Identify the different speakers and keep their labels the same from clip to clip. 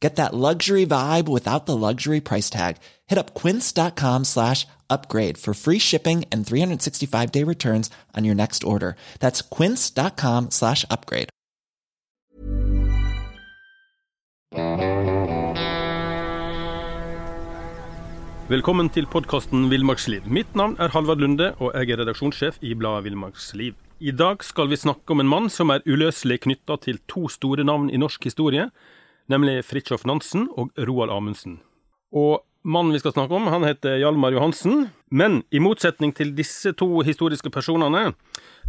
Speaker 1: Get that luxury vibe without the luxury price tag. Hit up quince.com slash upgrade for free shipping and 365 day returns on your next order. That's quince.com slash upgrade.
Speaker 2: Velkommen til podkasten Villmarksliv. Mitt navn er Halvard Lunde, og jeg er redaksjonssjef i bladet Villmarksliv. I dag skal vi snakke om en mann som er uløselig knytta til to store navn i norsk historie, nemlig Fridtjof Nansen og Roald Amundsen. Og mannen vi skal snakke om, han heter Hjalmar Johansen. Men i motsetning til disse to historiske personene,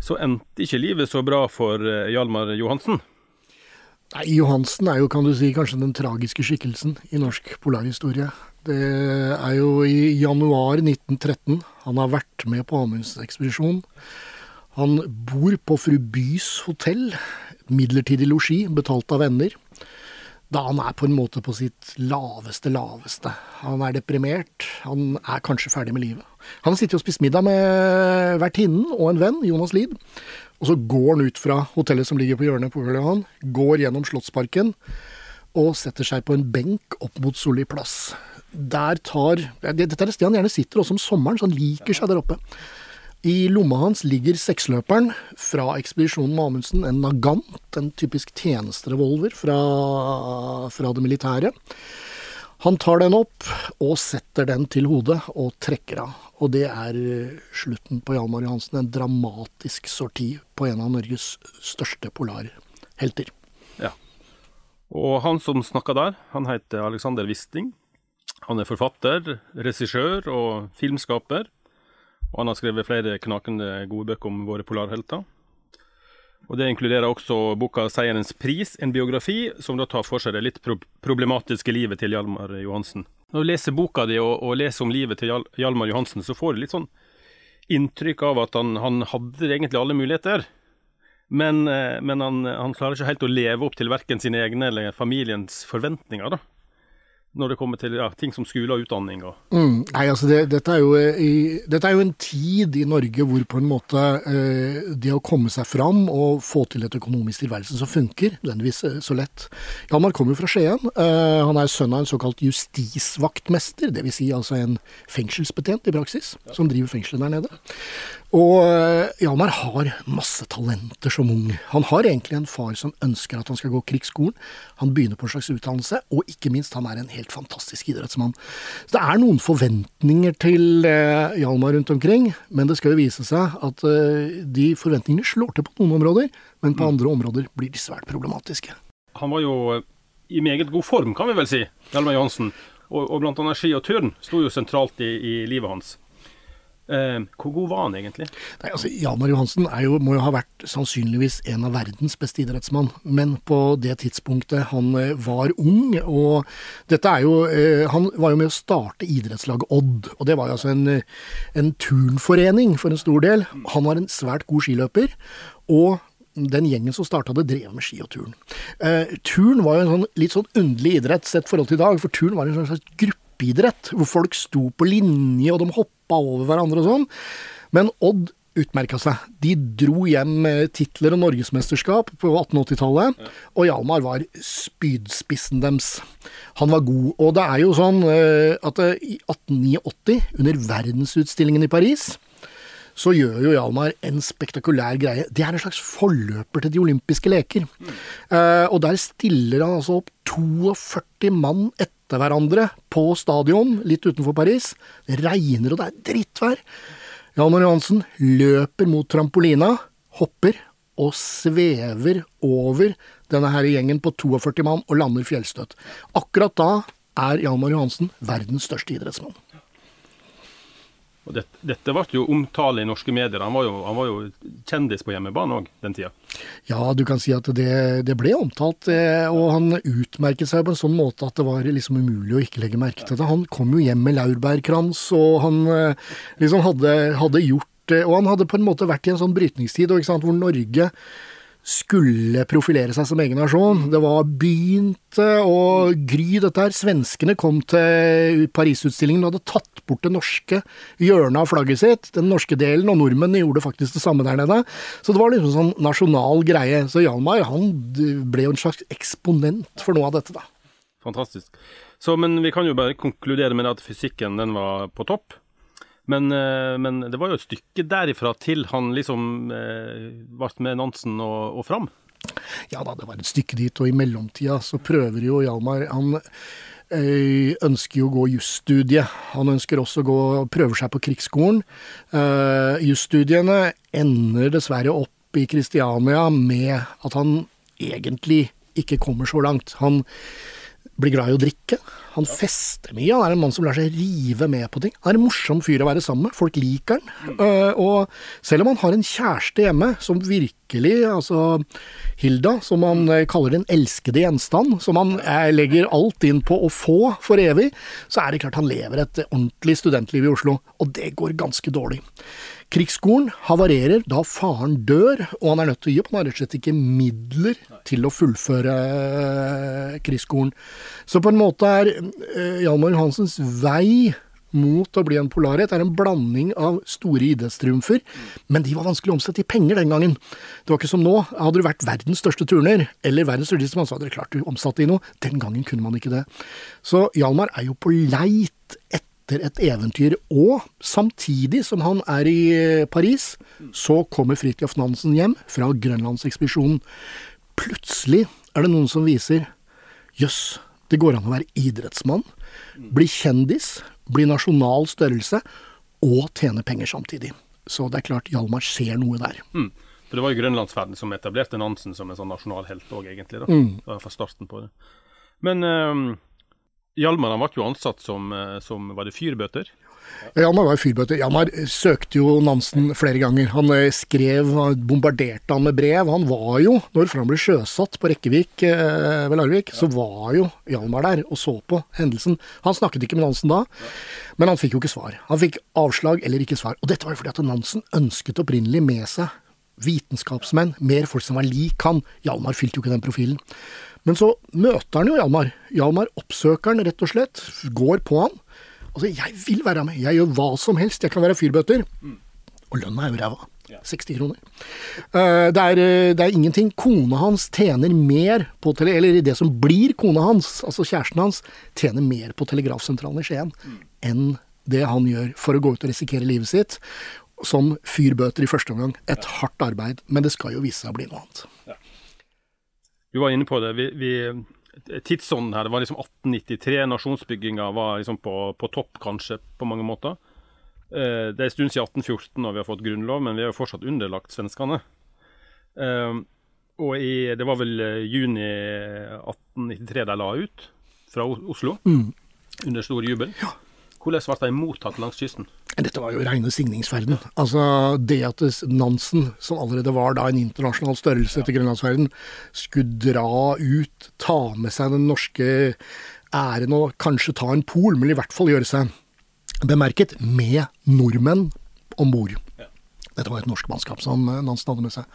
Speaker 2: så endte ikke livet så bra for eh, Hjalmar Johansen.
Speaker 3: Nei, Johansen er jo, kan du si, kanskje den tragiske skikkelsen i norsk polarhistorie. Det er jo i januar 1913 han har vært med på Amundsen-ekspedisjonen. Han bor på fru Bys hotell, midlertidig losji, betalt av venner. Da han er på en måte på sitt laveste, laveste. Han er deprimert. Han er kanskje ferdig med livet. Han har sittet og spist middag med vertinnen og en venn, Jonas Lid. Og så går han ut fra hotellet som ligger på hjørnet på Karl Johan, går gjennom Slottsparken og setter seg på en benk opp mot Solli plass. Der tar Dette er et sted han gjerne sitter også om sommeren, så han liker seg der oppe. I lomma hans ligger seksløperen fra ekspedisjonen med Amundsen, en Nagant, en typisk tjenesterevolver fra, fra det militære. Han tar den opp og setter den til hodet og trekker av. Og det er slutten på Hjalmar Johansen. En dramatisk sorti på en av Norges største polarhelter.
Speaker 2: Ja. Og han som snakka der, han heter Alexander Wisting. Han er forfatter, regissør og filmskaper. Og han har skrevet flere knakende gode bøker om våre polarhelter. Og Det inkluderer også boka 'Seierens pris', en biografi som da tar for seg det litt pro problematiske livet til Hjalmar Johansen. Når du leser boka di og, og leser om livet til Hjal Hjalmar Johansen, så får du litt sånn inntrykk av at han, han hadde egentlig alle muligheter. Men, eh, men han, han, klarer ikke helt å leve opp til verken sine egne eller familiens forventninger. da når det kommer til ja, ting som skole og utdanning? Og...
Speaker 3: Mm, nei, altså det, dette, er jo, i, dette, er jo, en tid i Norge hvor på en måte eh, det å komme seg fram og få til et økonomisk tilværelse som funker, nødvendigvis eh, så lett. Hjalmar kommer jo fra Skien. Eh, han er sønn av en såkalt justisvaktmester, dvs. Si altså en fengselsbetjent i praksis, ja. som driver fengselet der nede. Og eh, Hjalmar har masse talenter som ung. Han har egentlig en far som ønsker at han skal gå krigsskolen. Han begynner på en slags utdannelse, og ikke minst, han er en helt fantastisk idrettsmann. Så det er noen forventninger til eh, Hjalmar rundt omkring, men det skal jo vise seg at eh, de forventningene slår til på noen områder, men på mm. andre områder blir de svært problematiske.
Speaker 2: Han var jo i meget god form, kan vi vel si, Hjalmar Johansen. Og, og blant annet ski og turn sto jo sentralt i, i livet hans. Eh, hvor god var han egentlig?
Speaker 3: Nei, altså, Hjalmar Johansen jo, må jo ha vært sannsynligvis en av verdens beste idrettsmann. Men på det tidspunktet han eh, var ung, og dette er jo eh, Han var jo med å starte idrettslaget Odd. Og det var jo altså en, en turnforening for en stor del. Han var en svært god skiløper. og den gjengen som starta det, drev med ski og turn. Eh, turn var jo en sånn, litt sånn underlig idrett sett forhold til i dag, for turn var en slags gruppeidrett, hvor folk sto på linje, og de hoppa over hverandre og sånn. Men Odd utmerka seg. De dro hjem titler og norgesmesterskap på 1880-tallet, og Hjalmar var spydspissen deres. Han var god. Og det er jo sånn eh, at eh, i 1889, under verdensutstillingen i Paris, så gjør jo Hjalmar en spektakulær greie. Det er en slags forløper til de olympiske leker. Mm. Uh, og der stiller han altså opp 42 mann etter hverandre på stadion litt utenfor Paris. Det regner, og det er drittvær. Hjalmar Johansen løper mot trampolina, hopper og svever over denne her gjengen på 42 mann og lander fjellstøtt. Akkurat da er Hjalmar Johansen verdens største idrettsmann.
Speaker 2: Og det, dette ble jo omtale i norske medier. Han var jo, han var jo kjendis på hjemmebane òg den tida.
Speaker 3: Ja, du kan si at det, det, ble omtalt, eh, og han utmerket seg på en sånn måte at det var liksom umulig å ikke legge merke til det. Han kom jo hjem med laurbærkrans, og han eh, liksom hadde, hadde gjort Og han hadde på en måte vært i en sånn brytningstid hvor Norge skulle profilere seg som egen nasjon. Det var begynte å gry, dette her. Svenskene kom til Parisutstillingen og hadde tatt bort det norske hjørnet av flagget sitt, den norske delen, og nordmennene gjorde faktisk det samme der nede. Så det var liksom sånn nasjonal greie. Så Hjalmar han ble jo en slags eksponent for noe av dette, da.
Speaker 2: Fantastisk. Så, men vi kan jo bare konkludere med at fysikken den var på topp. Men, eh, men, det var jo et stykke derifra til han liksom eh, ble med Nansen og, og fram.
Speaker 3: Ja da, det var et stykke dit, og i mellomtida så prøver jo Hjalmar Han eh, ønsker jo å gå jusstudiet. Han ønsker også å gå prøver seg på krigsskolen. Uh, jusstudiene ender dessverre opp i Kristiania med at han egentlig ikke kommer så langt. Han blir glad i å drikke. Han fester mye. Han er en mann som lar seg rive med på ting. Han er en morsom fyr å være sammen med. Folk liker han. Uh, og selv om han har en kjæreste hjemme som virkelig, altså Hilda, som han eh, kaller den elskede gjenstand, som han uh, legger alt inn på å få for evig, så er det klart han lever et ordentlig studentliv i Oslo. Og det går ganske dårlig. Krigsskolen havarerer da faren dør, og han er nødt til å gi opp. Han har rett og slett ikke midler til å fullføre eh, krigsskolen. Så på en måte er eh, Hjalmar Hansens vei mot å bli en polarhet er en blanding av store idrettstriumfer, men de var vanskelig å omsette i penger den gangen. Det var ikke som nå. Hadde du vært verdens største turner, eller verdens største så hadde du klart du omsatte i noe. Den gangen kunne man ikke det. Så Hjalmar er jo på leit etter et eventyr. Og samtidig som han er i eh, Paris, så kommer Fridtjof Nansen hjem fra Grønlandsekspedisjonen. Plutselig er det noen som viser jøss, det går an å være idrettsmann, bli kjendis, bli nasjonal størrelse og tjene penger samtidig. Så det er klart Hjalmar ser noe der. Mm.
Speaker 2: For det var jo Grønlandsferden som etablerte Nansen som en sånn nasjonal helt òg, egentlig. da. Mm. Fra starten på det. Men um Hjalmar ble jo ansatt som, eh, som var det fyrbøter?
Speaker 3: Hjalmar var fyrbøter. Hjalmar søkte jo Nansen flere ganger. Han eh, skrev, bombarderte han med brev. Han var jo, når han ble sjøsatt på Rekkevik eh, ved Larvik, så var jo Hjalmar der og så på hendelsen. Han snakket ikke med Nansen da, men han fikk jo ikke svar. Han fikk avslag eller ikke svar. Og dette var jo fordi at Nansen ønsket opprinnelig med seg vitenskapsmenn, mer folk som var lik han. Hjalmar fylte jo ikke den profilen. Men så møter han jo Hjalmar. Hjalmar oppsøker han rett og slett, går på han. Altså, jeg vil være med, jeg gjør hva som helst, jeg kan være fyrbøter. Mm. Og lønna er jo ræva. 60 kroner. Uh, det, er, eh, det, er, ingenting. Kona hans tjener mer på tele... Eller det som blir kona hans, altså kjæresten hans, tjener mer på telegrafsentralen i Skien mm. enn det han gjør for å gå ut og risikere livet sitt som fyrbøter i første omgang. Et ja. hardt arbeid, men det skal jo vise seg å bli noe annet.
Speaker 2: Du var inne på det. Vi, vi, tidsånden her, det var liksom 1893. Nasjonsbygginga var liksom på, på, topp, kanskje, på mange måter. Eh, det er en stund siden 1814 og vi har fått grunnlov, men vi er jo fortsatt underlagt svenskene. Eh, og i, det var vel eh, juni 1893 de la ut fra Oslo, mm. under stor jubel. Ja. Hvordan ble de mottatt langs kysten?
Speaker 3: Dette var jo rene signingsferden. Altså det at Nansen, som allerede var da en internasjonal størrelse etter Grønlandsferden, skulle dra ut, ta med seg den norske æren og kanskje ta en pol, men i hvert fall gjøre seg bemerket med nordmenn om bord. Dette var et norsk mannskap som Nansen hadde med seg.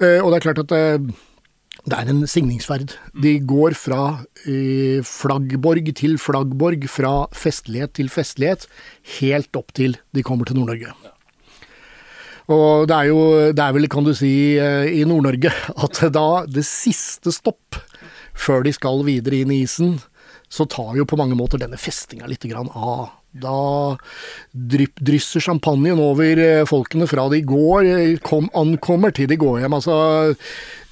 Speaker 3: Eh, og det er klart at eh, det er en signingsferd. De går fra eh, flaggborg til flaggborg, fra festlighet til festlighet, helt opp til de kommer til Nord-Norge. Og det er jo, det er vel, kan du si, eh, i Nord-Norge at da det siste stopp før de skal videre inn i isen, så tar jo på mange måter denne festinga litt av. Da drypp, drysser champagnen over eh, folkene fra de går, eh, kom, ankommer til de går hjem. Altså,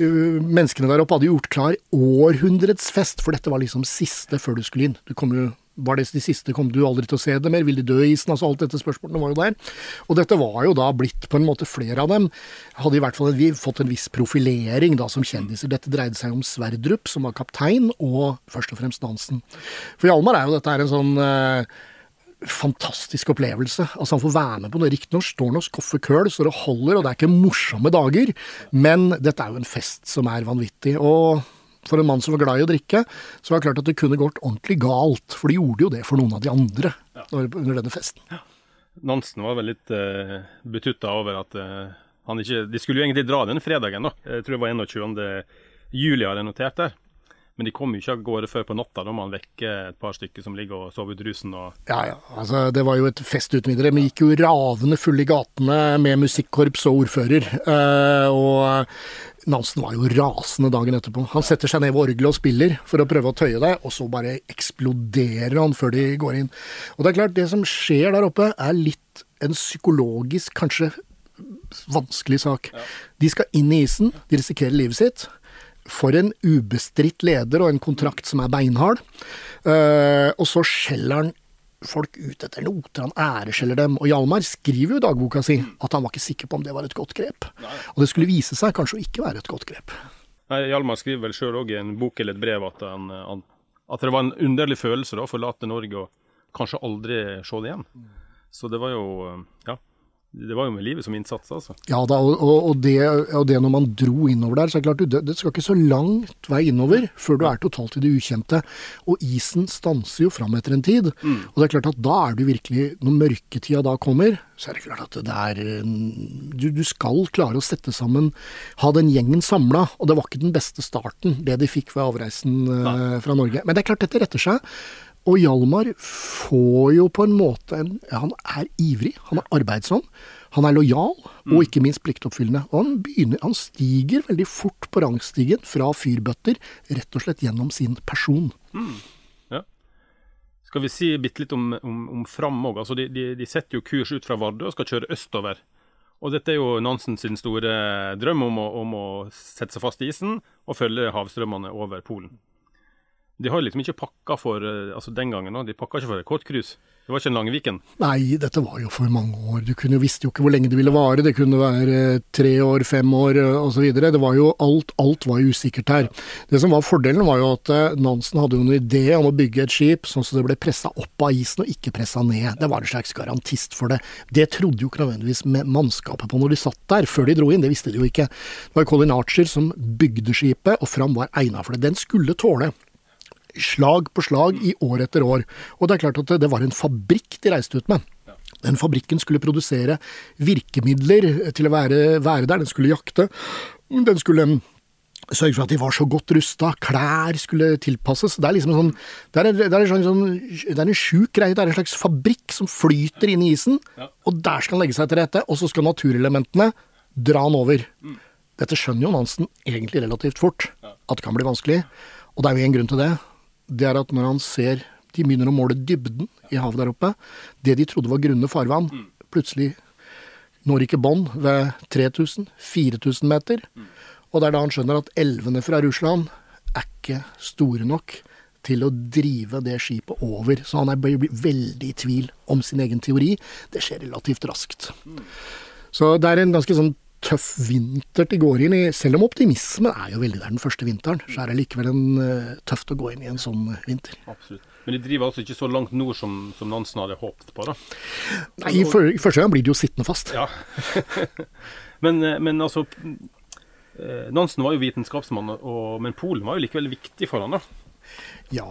Speaker 3: uh, menneskene der oppe hadde gjort klar århundrets fest, for dette var liksom siste før du skulle inn. Du kom jo Var det de siste, kom du aldri til å se det mer? Vil de dø i isen? Altså alt dette spørsmålene var jo der. Og dette var jo da blitt på en måte flere av dem. Hadde i hvert fall vi fått en viss profilering da som kjendiser. Dette dreide seg om Sverdrup, som var kaptein, og først og fremst Nansen. For Hjalmar er jo dette er en sånn eh, fantastisk opplevelse. Altså Han får være med på noe. Riktignok står han og skoffer køl, så det holder, og det er ikke morsomme dager. Men dette er jo en fest som er vanvittig. Og for en mann som var glad i å drikke, så var det klart at det kunne gått ordentlig galt. For de gjorde jo det for noen av de andre ja. under denne festen. Ja.
Speaker 2: Nansen var vel litt uh, betutta over at uh, han ikke De skulle jo egentlig dra den fredagen, da. Jeg tror det var 21. juli har jeg notert der. Men de kom jo ikke av gårde før på natta. Da må man vekke et par stykker som ligger og sover ut rusen. Og...
Speaker 3: Ja, ja. Altså, det var jo et fest uten videre. Vi gikk jo ravende fulle i gatene med musikkorps og ordfører. Uh, og Nansen var jo rasende dagen etterpå. Han setter seg ned ved orgelet og spiller for å prøve å tøye det, og så bare eksploderer han før de går inn. Og det er klart, det som skjer der oppe, er litt en psykologisk, kanskje vanskelig sak. Ja. De skal inn i isen, de risikerer livet sitt for en ubestridt leder og en kontrakt som er beinhard. Uh, og så skjeller han folk ut etter noter, han æreskjeller dem. Og Hjalmar skriver jo i dagboka si at han var ikke sikker på om det var et godt grep. Og det skulle vise seg kanskje å ikke være et godt grep.
Speaker 2: Nei, Hjalmar skriver vel sjøl òg i en bok eller et brev at, han, han, at, det var en underlig følelse da, å forlate Norge og kanskje aldri se det igjen. Så det var jo Ja det var jo med livet som innsats, altså.
Speaker 3: Ja da, og, og, det, og det, når man dro innover der, så er det klart det, det skal ikke så langt vei innover før du er totalt i det ukjente. Og isen stanser jo fram etter en tid. Mm. Og det er klart at da er du virkelig Når mørketida da kommer, så er det klart at det er du, du skal klare å sette sammen Ha den gjengen samla. Og det var ikke den beste starten, det de fikk ved avreisen uh, fra Norge. Men det er klart dette retter seg. Og Hjalmar får jo på en måte en Han er ivrig, han er arbeidsom. Han er lojal, og mm. ikke minst pliktoppfyllende. Og han, begynner, han stiger veldig fort på rangstigen fra fyrbøtter, rett og slett gjennom sin person. Mm.
Speaker 2: Ja. Skal vi si bitte litt om, om, om Fram òg. Altså de, de, de, setter jo kurs ut fra Vardø og skal kjøre østover. Og dette er jo Nansen sin store drøm om å, om å sette seg fast i isen og følge havstrømmene over Polen. De har liksom ikke pakka for eh, altså den gangen, de pakka ikke for et kortcruise. Det var ikke en Langviken?
Speaker 3: Nei, dette var jo for mange år. Du kunne, visste jo ikke hvor lenge det ville vare. Det kunne være eh, tre år, fem år eh, osv. Det var jo alt, alt var usikkert her. Det som var fordelen, var jo at Nansen hadde jo en idé om å bygge et skip sånn som det ble pressa opp av isen og ikke pressa ned. Det var en slags garantist for det. Det trodde jo ikke nødvendigvis mannskapet på når de satt der, før de dro inn. Det visste de jo ikke. Det var Colin Archer som bygde skipet, og Fram var egna for det. Den skulle tåle slag på slag i år etter år. Og det er klart at det var en fabrikk de reiste ut med. Den fabrikken skulle produsere virkemidler til å være, være der, den skulle jakte. Den skulle mm, sørge for at de var så godt rusta, klær skulle tilpasses. Det er liksom sånn Det er, det er, en, sånn, det er en sjuk greie. Det er en slags fabrikk som flyter inn i isen, og der skal han legge seg til rette. Og så skal naturelementene dra han over. Mm. Dette skjønner jo Nansen egentlig relativt fort, at det kan bli vanskelig. Og det er jo en grunn til det det er at når han ser De begynner å måle dybden i havet der oppe. Det de trodde var grunne farvann, mm. plutselig når ikke bånd ved 3000-4000 meter. Mm. Og det er da han skjønner at elvene fra Russland er ikke store nok til å drive det skipet over. Så han er veldig i tvil om sin egen teori. Det skjer relativt raskt. Mm. Så det er en ganske sånn tøff vinter de går inn i. Selv om optimismen er jo veldig der den første vinteren, så er det likevel en, uh, tøft å gå inn i en sånn vinter.
Speaker 2: Absolutt. Men de driver altså ikke så langt nord som, som Nansen hadde håpet på, da?
Speaker 3: Nei, i, for, i første gang blir de jo sittende fast.
Speaker 2: Ja. men, eh, men, altså eh, Nansen var jo vitenskapsmann, og, men Polen var jo likevel viktig for han da?
Speaker 3: Ja,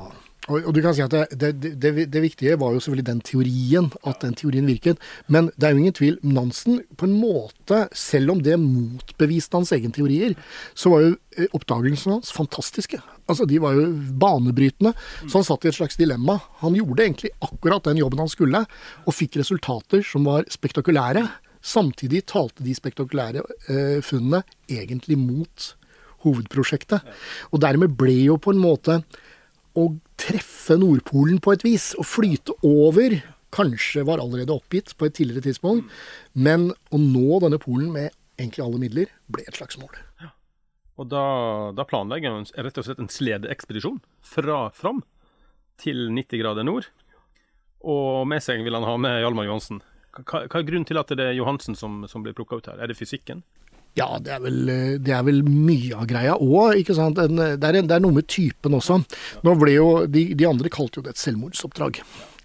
Speaker 3: og, og, du kan si at det, det, det, det, viktige var jo selvfølgelig den teorien, at den teorien virket. Men det er jo ingen tvil. Nansen, på en måte, selv om det motbeviste hans egen teorier, så var jo eh, oppdagelsene hans fantastiske. Altså, De var jo banebrytende. Så han satt i et slags dilemma. Han gjorde egentlig akkurat den jobben han skulle, og fikk resultater som var spektakulære. Samtidig talte de spektakulære eh, funnene egentlig mot hovedprosjektet. Og dermed ble jo på en måte å treffe Nordpolen på et vis, og flyte over, kanskje var allerede oppgitt på et tidligere tidspunkt, men å nå denne polen med egentlig alle midler, ble et slags mål. Ja.
Speaker 2: Og da, da planlegger man rett og slett en sledeekspedisjon fra fram til 90 grader nord. Og med seg vil han ha med Hjalmar Johansen. Hva, hva er grunnen til at det er Johansen som, som blir plukka ut her? Er det fysikken?
Speaker 3: Ja, det er vel, det er vel mye av greia òg, ikke sant. En, det, er det, er noe med typen også. Nå ble jo, de, de andre kalte jo det et selvmordsoppdrag.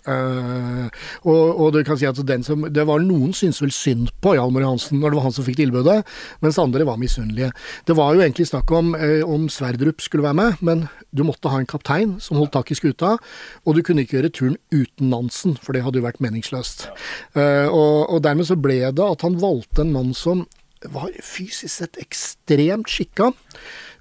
Speaker 3: Uh, og, og, du kan si at som, Det var noen syntes vel synd på Hjalmar Johansen når det var han som fikk tilbudet, mens andre var misunnelige. Det var jo egentlig snakk om uh, om Sverdrup skulle være med, men du måtte ha en kaptein som holdt tak i skuta, og du kunne ikke gjøre turen uten Nansen, for det hadde jo vært meningsløst. Uh, og, og dermed så ble det at han valgte en mann som var fysisk sett ekstremt skikka.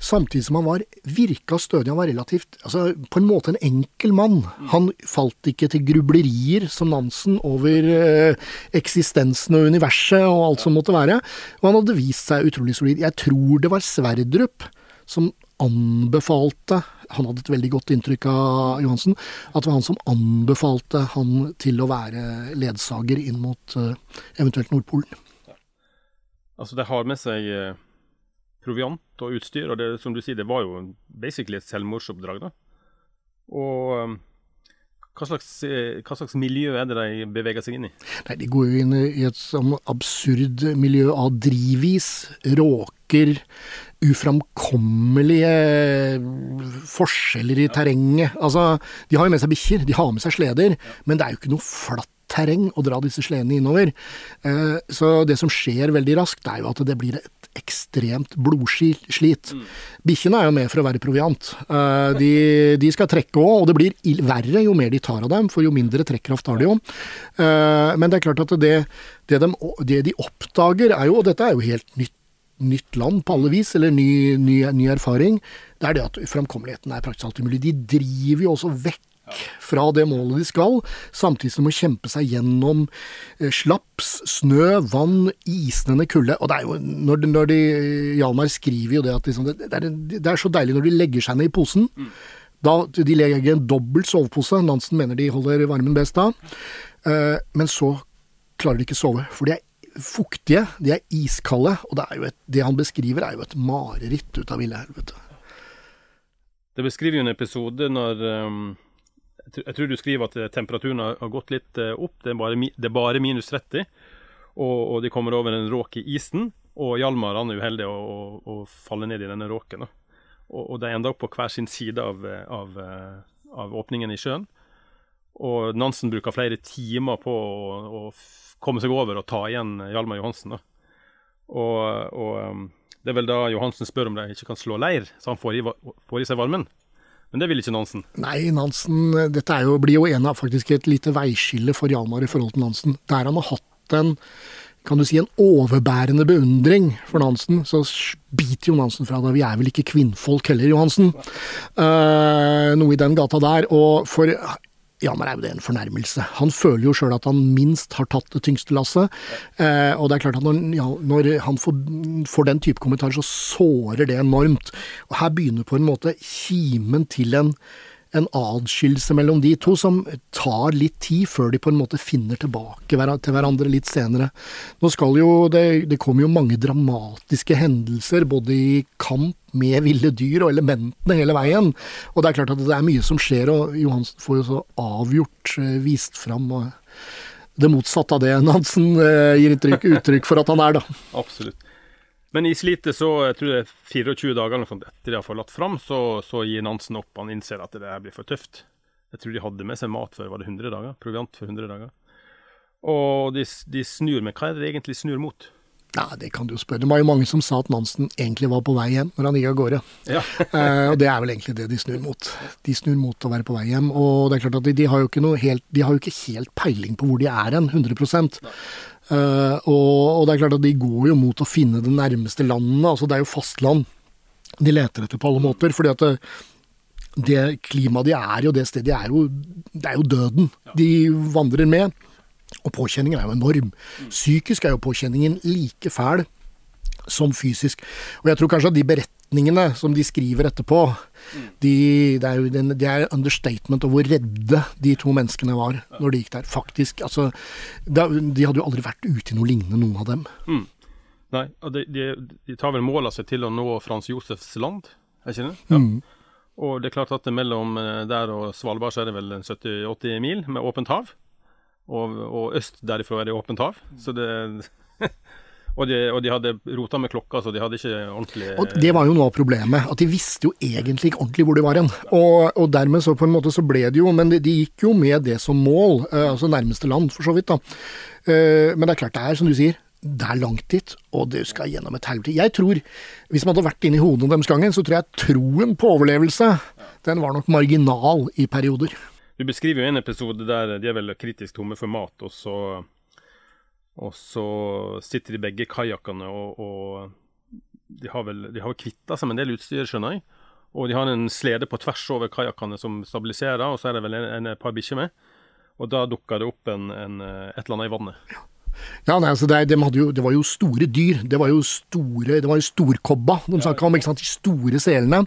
Speaker 3: Samtidig som han var virka stødig. Han var relativt altså På en måte en enkel mann. Han falt ikke til grublerier som Nansen over eh, eksistensen og universet og alt som måtte være. Og han hadde vist seg utrolig solid. Jeg tror det var Sverdrup som anbefalte Han hadde et veldig godt inntrykk av Johansen. At det var han som anbefalte han til å være ledsager inn mot eh, eventuelt Nordpolen.
Speaker 2: Altså, de har med seg eh, proviant og utstyr, og det, som du sier, det var jo basically et selvmordsoppdrag, da. Og um, hva slags, eh, hva slags, miljø er det de beveger seg inn i?
Speaker 3: Nei, De går jo inn i et sånn absurd miljø av drivis, råker, uframkommelige forskjeller i terrenget. Altså, de har jo med seg bikkjer, de har med seg sleder, men det er jo ikke noe flatt terreng å dra disse sledene innover. Eh, så det som skjer veldig raskt, er jo at det blir et ekstremt blodslit. Mm. Bikkjene er jo med for å være proviant. Eh, de, de skal trekke òg, og det blir verre jo mer de tar av dem, for jo mindre trekkraft har de jo. Eh, men det er klart at det, det, de, det de oppdager er jo, og dette er jo helt nytt nytt land på alle vis, eller ny, ny, ny erfaring, det er det at framkommeligheten er praktisk alt umulig. De driver jo også vekk fra det målet de skal, samtidig som de må kjempe seg gjennom eh, slaps, snø, vann, isnende kulde. Og det er jo, når, når de, Hjalmar skriver jo det at liksom, det, er, det, er, så deilig når de legger seg ned i posen. Mm. Da, de legger en dobbelt sovepose. Nansen mener de holder varmen best da. Uh, men så klarer de ikke sove, for de er fuktige, de er iskalde. Og det, et, det han beskriver, er jo et mareritt ut av ville helvete.
Speaker 2: Det beskriver jo en episode når um jeg tror du skriver at temperaturen har gått litt eh, opp. Det er bare, det er bare minus 30. Og, og, de kommer over en råk i isen. Og Hjalmar han er uheldig og, og, faller ned i denne råken. Og, og, de ender opp på hver sin side av, av, av, åpningen i sjøen. Og Nansen bruker flere timer på å, å komme seg over og ta igjen Hjalmar Johansen. Da. Og, det er vel da Johansen spør om de ikke kan slå leir, så han får i, får i seg varmen. Men det vil ikke Nansen?
Speaker 3: Nei, Nansen Dette jo, blir jo en av faktisk et lite veiskille for Hjalmar i forhold til Nansen. Der han har hatt en kan du si en overbærende beundring for Nansen, så biter jo Nansen fra deg. Vi er vel ikke kvinnfolk heller, Johansen. Uh, noe i den gata der. Og for ja, men er jo det en fornærmelse. Han føler jo sjøl at han minst har tatt det tyngste lasset. Eh, og det er klart at når, ja, når han får, får, den type kommentarer, så sårer det enormt. Og her begynner på en måte kimen til en en adskillelse mellom de to som tar litt tid før de på en måte finner tilbake til hverandre litt senere. Nå skal jo, Det, det kommer jo mange dramatiske hendelser, både i kamp med ville dyr og elementene hele veien. Og det er klart at det er mye som skjer, og Johansen får jo så avgjort eh, vist fram det motsatte av det Nansen eh, gir uttrykk, uttrykk for at han er, da.
Speaker 2: Absolutt. Men i slitet så jeg tror det er 24 dager eller sånt, etter de har forlatt fram, så, så gir Nansen opp. Han innser at det her blir for tøft. Jeg tror de hadde med seg mat før, var det 100 dager, proviant for 100 dager. Og de, de snur, men hva er det de egentlig snur mot?
Speaker 3: Ja, Det kan du jo spørre. Det var jo mange som sa at Nansen egentlig var på vei hjem når han gikk av gårde. Ja. eh, og det er vel egentlig det de snur mot. De snur mot å være på vei hjem. Og det er klart at de, de har jo ikke noe helt, de har jo ikke helt peiling på hvor de er hen, 100 Nei. Uh, og, og, det er klart at de går jo mot å finne det nærmeste landet. altså Det er jo fastland de leter etter på alle måter. fordi at det, det klimaet de er i, og det stedet de er jo Det er jo døden de vandrer med. Og påkjenningen er jo enorm. Psykisk er jo påkjenningen like fæl som fysisk. Og jeg tror kanskje at de beretningene som de skriver etterpå, de, det, er jo den, det er understatement av hvor redde de to menneskene var når de gikk der. Faktisk. Altså, de, de hadde jo aldri vært ute i noe lignende, noen av dem. Mm.
Speaker 2: Nei, de, de, de, tar vel mål av seg til å nå Frans Josefs land, er ikke det? Ja. Mm. Og det er klart at mellom eh, der og Svalbard så er det vel 70-80 mil med åpent hav. Og, og øst derifra er det åpent hav. Så det og, de, og de hadde rota med klokka, så de hadde ikke ordentlig
Speaker 3: Og Det var jo noe av problemet, at de visste jo egentlig ikke ordentlig hvor de var hen. Og, og, dermed så på en måte så ble det jo Men de, de gikk jo med det som mål, eh, altså nærmeste land, for så vidt, da. Eh, men det er klart det er, som du sier, det er langt dit, og du skal gjennom et helvete. Jeg tror, hvis man hadde vært inne i hodet deres gangen, så tror jeg troen på overlevelse, den var nok marginal i perioder.
Speaker 2: Du beskriver jo en episode der de er vel kritisk tomme for mat, og så og så sitter de begge kajakkene og, og, de har vel de har kvitta seg med en del utstyr, skjønner jeg. Og de har en slede på tvers over kajakkene som stabiliserer, og så er det vel en, en par bikkjer med. Og da dukker det opp en, en, et eller annet i vannet.
Speaker 3: Ja. Ja, nei, altså det, de jo, det, var jo store dyr. Det var jo store Det var jo storkobba de snakka om, ikke sant. De store selene.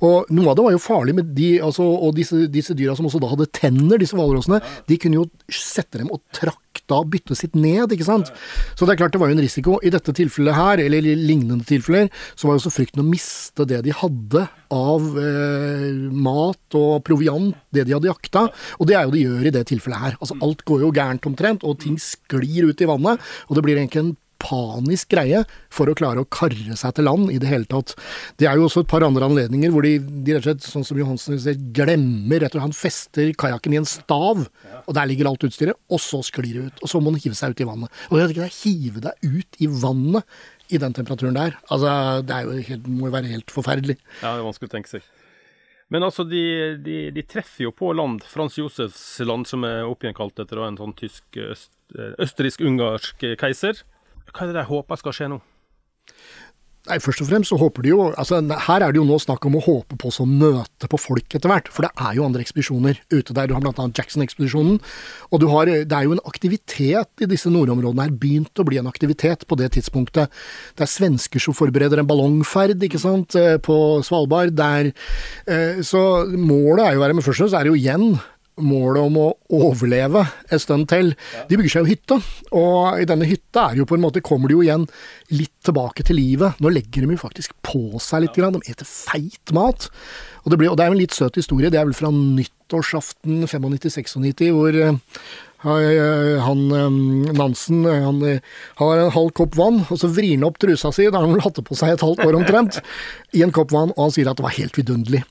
Speaker 3: Og noe av det var jo farlig med de, altså, og disse, disse dyra som også da hadde tenner, disse hvalrossene. De kunne jo sette dem og trakk da byttet sitt ned, ikke sant. Så det er klart det var jo en risiko. I dette tilfellet her, eller i lignende tilfeller, så var jo også frykten å miste det de hadde av eh, mat og proviant, det de hadde jakta. Og det er jo de gjør i det tilfellet her. Altså alt går jo gærent omtrent, og ting sklir ut i vannet. Og det blir egentlig en panisk greie for å klare å karre seg til land i det hele tatt. Det er jo også et par andre anledninger hvor de, de rett og slett, sånn som Johansen sier, glemmer og slett Han fester kajakken i en stav, og der ligger alt utstyret, og så sklir det ut. Og så må den hive seg ut i vannet. Og jeg ikke, hive deg ut i vannet i den temperaturen der, altså det jo helt, må jo være helt forferdelig.
Speaker 2: Ja, det er vanskelig å tenke seg. Men altså, de, de, de, treffer jo på land, Frans Josefs land, som er oppgjenkalt etter en sånn tysk, øst, østerriksk-ungarsk keiser. Hva er det de håper skal skje nå?
Speaker 3: Nei, Først og fremst så håper de jo altså Her er det jo nå snakk om å håpe på å møte på folk etter hvert. For det er jo andre ekspedisjoner ute der. Du har bl.a. Jackson-ekspedisjonen. Og du har, det er jo en aktivitet i disse nordområdene her. Begynt å bli en aktivitet på det tidspunktet. Det er svensker som forbereder en ballongferd ikke sant, eh, på Svalbard. Der, eh, så målet er jo være med først og fremst er det jo igjen målet om å overleve en stund til. De bygger seg jo hytte, og i denne hytta er jo på en måte, kommer de jo igjen litt tilbake til livet. Nå legger de jo faktisk på seg litt, grann. de eter feit mat. Og det, blir, og det er jo en litt søt historie, det er vel fra nyttårsaften 95-96, hvor eh, han Nansen han har en halv kopp vann, og så vrir han opp trusa si, da har han hatt det på seg et halvt år omtrent, i en kopp vann, og han sier at det var helt vidunderlig.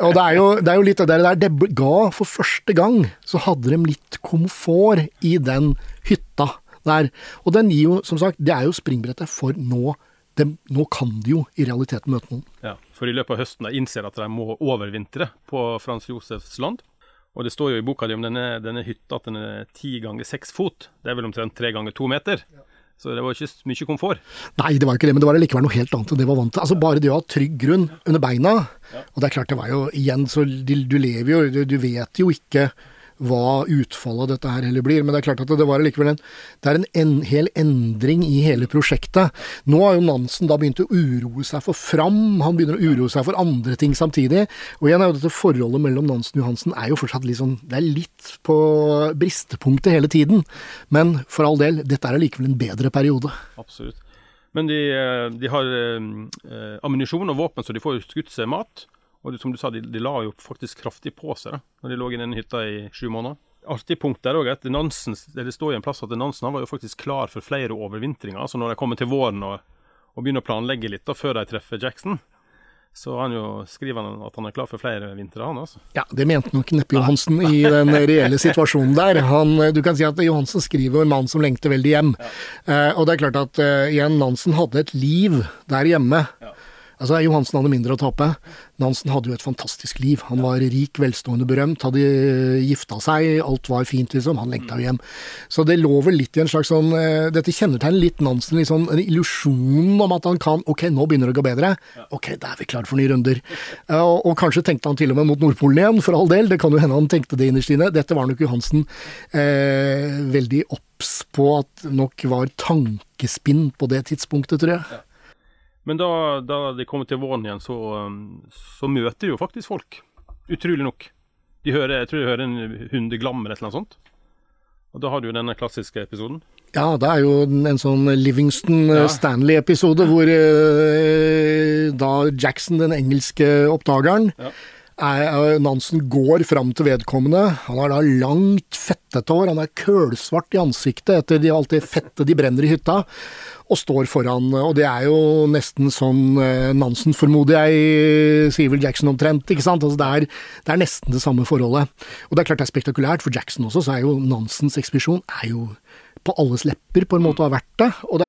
Speaker 3: Og det er jo, det er jo litt det der, det ga for første gang, så hadde de litt komfort i den hytta der. Og den gir jo, som sagt, det er jo springbrettet for nå. De, nå kan de jo i realiteten møte noen.
Speaker 2: Ja, for i løpet av høsten de innser at de må overvintre på Frans Josefs land. Og det står jo i boka di om denne, denne hytta at den er ti ganger seks fot. Det er vel omtrent tre ganger to meter. Ja. Så det var ikke mye komfort.
Speaker 3: Nei, det var ikke det, men det var likevel noe helt annet enn det var vant til. Altså Bare det å ha trygg grunn under beina. Og det er klart, det var jo igjen så Du, du lever jo du, du vet jo ikke hva utfallet av dette her heller blir. Men det er klart at det var allikevel en, det er en, en hel endring i hele prosjektet. Nå har jo Nansen da begynt å uroe seg for Fram, han begynner å uroe seg for andre ting samtidig. Og igjen er jo dette forholdet mellom Nansen og Johansen er jo fortsatt litt sånn Det er litt på bristepunktet hele tiden. Men for all del, dette er allikevel en bedre periode.
Speaker 2: Absolutt. Men de, eh, de har eh, ammunisjon og våpen, så de får skutt seg mat. Og som du sa, de, de, la jo faktisk kraftig på seg da når de lå i den hytta i sju måneder. Artig punkt der òg, at Nansen, det står jo en plass at Nansen var jo faktisk klar for flere overvintringer. Altså når de kommer til våren og, og, begynner å planlegge litt da, før de treffer Jackson. Så han jo, skriver han at han er klar for flere vintre, han altså.
Speaker 3: Ja, det mente nok neppe Johansen i den reelle situasjonen der. Han, du kan si at Johansen skriver en mann som lengter veldig hjem. Ja. Uh, og det er klart at uh, igjen, Nansen hadde et liv der hjemme. Ja. Altså, Johansen hadde mindre å tape. Nansen hadde jo et fantastisk liv. Han var rik, velstående, berømt, hadde gifta seg, alt var fint, liksom. Han lengta jo hjem. Så det lå vel litt i en slags sånn uh, Dette kjennetegner litt Nansen, litt sånn en illusjon om at han kan Ok, nå begynner det å gå bedre. Ok, da er vi klare for nye runder. Uh, og, og, kanskje tenkte han til og med mot Nordpolen igjen, for all del. Det kan jo hende han tenkte det innerst inne. Dette var nok Johansen eh, veldig obs på at nok var tankespinn på det tidspunktet, tror jeg. Ja.
Speaker 2: Men da, da de kommer til våren igjen, så, um, så, møter de jo faktisk folk. Utrolig nok. De hører, jeg tror de hører en hundeglam eller annet sånt. Og da har du jo denne klassiske episoden.
Speaker 3: Ja, det er jo en sånn Livingston-Stanley-episode hvor eh, da Jackson, den engelske oppdageren, ja. Er, Nansen går fram til vedkommende. Han har da langt, fettete hår. Han er kølsvart i ansiktet etter de, alt det fettet de brenner i hytta. Og står foran. Og det er jo nesten sånn eh, Nansen, formoder jeg, sier vel Jackson omtrent. ikke sant? Altså det, er, det er nesten det samme forholdet. Og det er klart det er spektakulært. For Jackson også, så er jo Nansens ekspedisjon er jo på alles lepper på en måte har vært det. Og det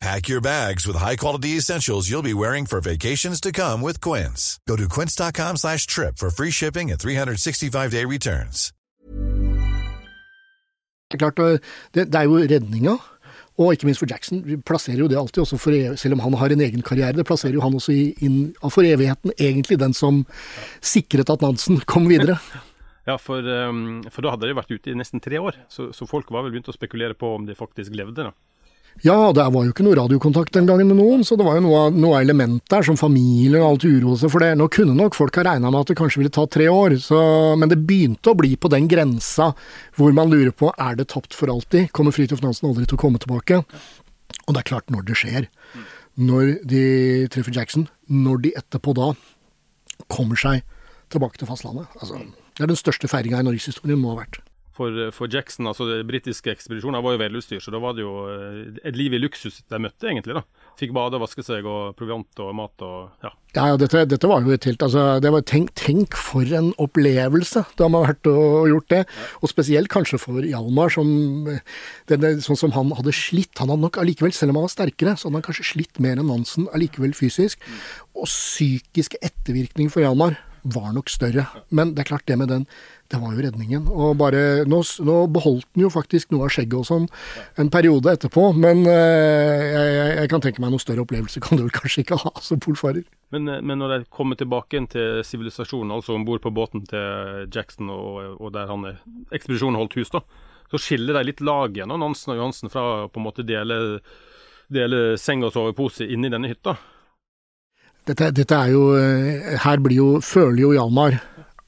Speaker 4: Pack your bags with high-quality essentials you'll be wearing for vacations to come with Quince. Go to quince.com slash trip for free shipping and 365-day returns.
Speaker 3: Det er klart, det, det er jo redninga. Og ikke minst for Jackson. Vi plasserer jo det alltid, også for, selv om han har en egen karriere. Det plasserer jo han også i, inn for evigheten, egentlig den som sikret at Nansen kom videre.
Speaker 2: Ja, for, um, for da hadde de vært ute i nesten tre år, så, så folk var vel begynt å spekulere på om de faktisk levde. da.
Speaker 3: Ja, det var jo ikke noe radiokontakt den gangen med noen, så det var jo noe, noe element der, som familie og alt uro seg for det. Nå kunne nok folk ha regna med at det kanskje ville ta tre år, så, men det begynte å bli på den grensa hvor man lurer på er det tapt for alltid, kommer Fridtjof Nansen aldri til å komme tilbake? Og det er klart, når det skjer, når de treffer Jackson, når de etterpå da kommer seg tilbake til fastlandet altså, Det er den største feiringa i norgeshistorien må ha vært.
Speaker 2: For, for Jackson, altså det britiske ekspedisjonen, var jo velutstyrt, så da var det jo eh, et liv i luksus de møtte, egentlig. da. Fikk bade og vaske seg, og proviant og mat og ja.
Speaker 3: Ja, ja dette, dette var jo et helt altså, det var, tenk, tenk for en opplevelse da man har vært og, gjort det. Og spesielt kanskje for Hjalmar, som denne, sånn som han hadde slitt. Han hadde nok allikevel, selv om han var sterkere, så hadde han kanskje slitt mer enn Nansen allikevel fysisk. Og psykiske ettervirkninger for Hjalmar var nok større. Men det er klart, det med den det var jo redningen. Og bare, nå, nå beholdt den jo faktisk noe av skjegget og sånn en periode etterpå, men eh, jeg, jeg, kan tenke meg noe større opplevelse kan du vel kanskje ikke ha som polfarer.
Speaker 2: Men, eh, men når de kommer tilbake til sivilisasjonen, altså om bord på båten til Jackson og, og der han er, ekspedisjonen holdt hus, da, så skiller de litt lag igjen, Nansen og Johansen, fra å på en måte dele, dele seng og sovepose inni denne hytta.
Speaker 3: Dette, dette er jo eh, Her blir jo, føler jo Hjalmar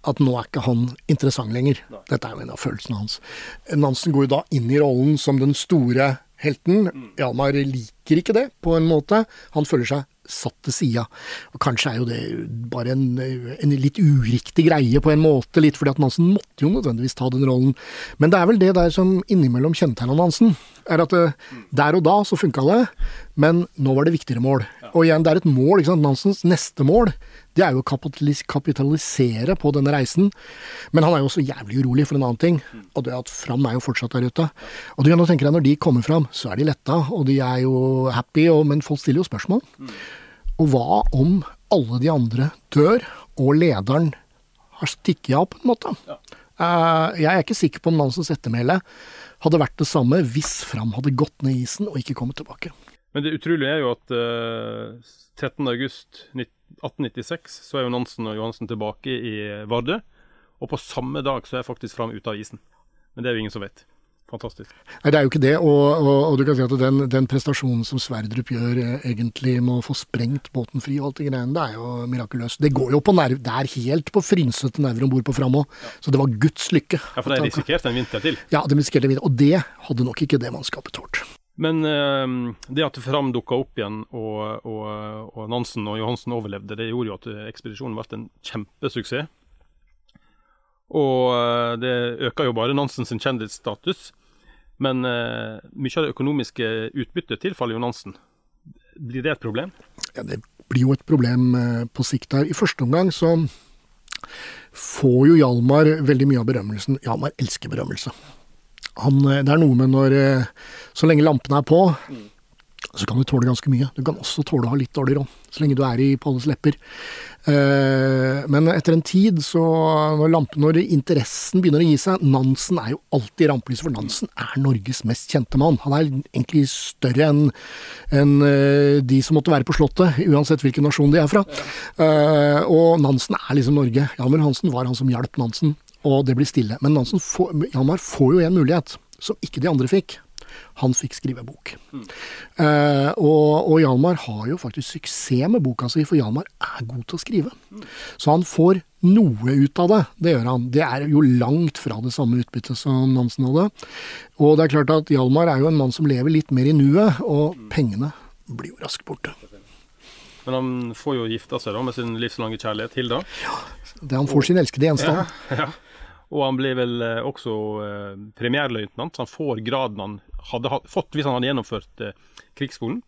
Speaker 3: at nå er ikke han interessant lenger. Dette er jo en av følelsene hans. Nansen går jo da inn i rollen som den store helten. Hjalmar liker ikke det, på en måte. Han føler seg satt til sida. Kanskje er jo det bare en, en litt uriktig greie på en måte, litt fordi at Nansen måtte jo nødvendigvis ta den rollen. Men det er vel det der som innimellom kjennetegna Nansen, er at eh, der og da så funka det, men nå var det viktigere mål. Og igjen, det er et mål, ikke sant. Nansens neste mål, det er jo å kapitalisere på denne reisen. Men han er jo også jævlig urolig for en annen ting, og det er at Fram er jo fortsatt der ute. Og du kan jo tenke deg, når de kommer fram, så er de letta, og de er jo happy, og, men folk stiller jo spørsmål. Og hva om alle de andre dør, og lederen har stikket av, på en måte? Eh, jeg er ikke sikker på om Nansens ettermæle hadde vært det samme hvis Fram hadde gått ned isen og ikke kommet tilbake.
Speaker 2: Men det utrolige er jo at uh, 13.8.1896 så er jo Nansen og Johansen tilbake i Vardø, og på samme dag så er faktisk Fram ute av isen. Men det er jo ingen som vet. Fantastisk.
Speaker 3: Nei, det er jo ikke det, og, og, og du kan si at den, den prestasjonen som Sverdrup gjør eh, egentlig med å få sprengt båten fri og alt det greiene, det er jo mirakuløst. Det går jo på nerv, det er helt på frynsete nerver om bord på Fram òg, så det var Guds lykke.
Speaker 2: Ja, for de risikerte en vinter til.
Speaker 3: Ja, de risikerte videre, og det hadde nok ikke det mannskapet tålt.
Speaker 2: Men eh, det at Fram dukka opp igjen, og, og, og Nansen og Johansen overlevde, det gjorde jo at ekspedisjonen ble en kjempesuksess. Og eh, det øka jo bare Nansen sin kjendisstatus. Men uh, mye av det økonomiske utbyttet tilfaller jo Nansen. Blir det et problem?
Speaker 3: Ja, det blir jo et problem uh, på sikt her. I første omgang så får jo Hjalmar veldig mye av berømmelsen. Hjalmar elsker berømmelse. Han, det er noe med når Så lenge lampene er på, så kan du tåle ganske mye. Du kan også tåle å ha litt dårlig råd, så lenge du er i Palles lepper. Eh, men etter en tid, så når, lampen, når interessen begynner å gi seg Nansen er jo alltid rampelyset, for Nansen er Norges mest kjente mann. Han er egentlig større enn en eh, de som måtte være på Slottet, uansett hvilken nasjon de er fra. Eh, og Nansen er liksom Norge. Hjalmar Hansen var han som hjalp Nansen, og det blir stille. Men Nansen får, Hjalmar får jo en mulighet som ikke de andre fikk. Han fikk skrive bok. Mm. Uh, og, og, Hjalmar har jo faktisk suksess med boka si, for Hjalmar er god til å skrive. Mm. Så han får noe ut av det. Det gjør han. Det er jo langt fra det samme utbyttet som Nansen hadde. Og det er klart at Hjalmar er jo en mann som lever litt mer i nuet, og mm. pengene blir jo raskt borte.
Speaker 2: Men han får jo gifta seg da med sin livslange kjærlighet, Hilda.
Speaker 3: Ja, det han får sin elskede gjenstand.
Speaker 2: Ja, ja. Og han ble vel eh, også eh, premierløytnant, så han får graden han hadde fått hvis han hadde gjennomført eh, krigsskolen.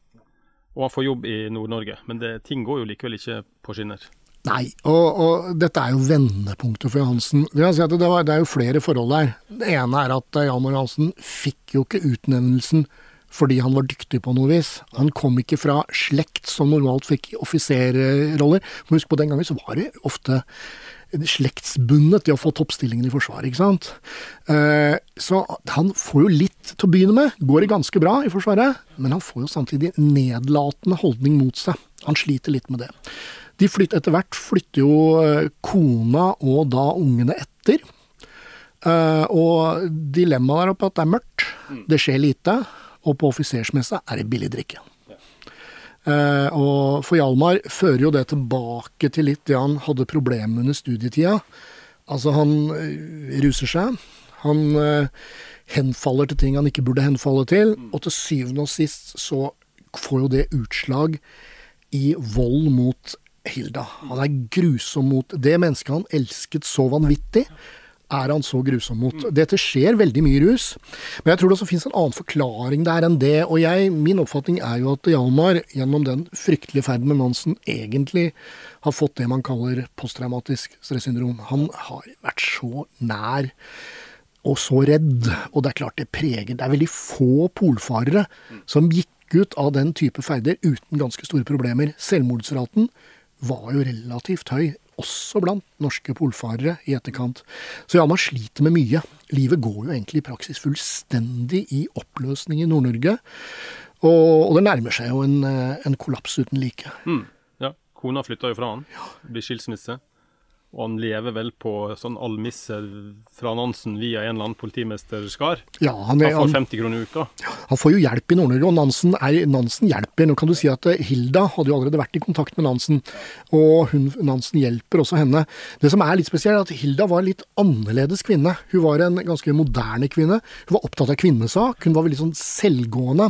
Speaker 2: Og han får jobb i Nord-Norge. Men det, ting går jo likevel ikke på skinner.
Speaker 3: Nei, og, og dette er jo vendepunktet for Johansen. Det, si det, det, er jo flere forhold der. Det ene er at Jan Mor Johansen fikk jo ikke utnevnelsen fordi han var dyktig på noe vis. Han kom ikke fra slekt som normalt fikk offiserroller. Husk på den gangen så var det ofte slektsbundet i å få toppstillingen i Forsvaret, ikke sant. Eh, så han får jo litt til å begynne med. Går det ganske bra i Forsvaret, men han får jo samtidig nedlatende holdning mot seg. Han sliter litt med det. De flytter, etter hvert flytter jo eh, kona og da ungene etter. Eh, og dilemmaet der oppe at det er mørkt, det skjer lite, og på offisersmessa er det billig drikke. Eh, og for Hjalmar fører jo det tilbake til litt det han hadde problemer under studietida. Altså, han eh, ruser seg. Han eh, henfaller til ting han ikke burde henfalle til. Og til syvende og sist så får jo det utslag i vold mot Hilda. Han er grusom mot det mennesket han elsket så vanvittig er han så grusom mot. Dette skjer veldig mye i rus, men jeg tror det også finnes en annen forklaring der enn det. Og jeg, min oppfatning er jo at Hjalmar gjennom den fryktelige ferden med Nansen egentlig har fått det man kaller posttraumatisk stressyndrom. Han har vært så nær og så redd, og det er klart det preger Det er veldig få polfarere som gikk ut av den type ferder uten ganske store problemer. Selvmordsraten var jo relativt høy også blant norske polfarere i etterkant. Så ja, man sliter med mye. Livet går jo egentlig i praksis fullstendig i oppløsning i Nord-Norge. Og, og, det nærmer seg jo en, eh, en kollaps uten like.
Speaker 2: Mm, ja. Kona flytter jo fra han. Blir skilsmisse. Og han lever vel på sånn almisse fra Nansen via en eller annen politimester Skar?
Speaker 3: Ja, han, er,
Speaker 2: han får 50 kroner i uka.
Speaker 3: Han får jo hjelp i Nord-Norge, og Nansen, er, Nansen, hjelper. Nå kan du si at eh, Hilda hadde jo allerede vært i kontakt med Nansen, og hun, Nansen hjelper også henne. Det som er litt spesielt, er at Hilda var en litt annerledes kvinne. Hun var en ganske moderne kvinne. Hun var opptatt av kvinnesak, hun var veldig sånn selvgående.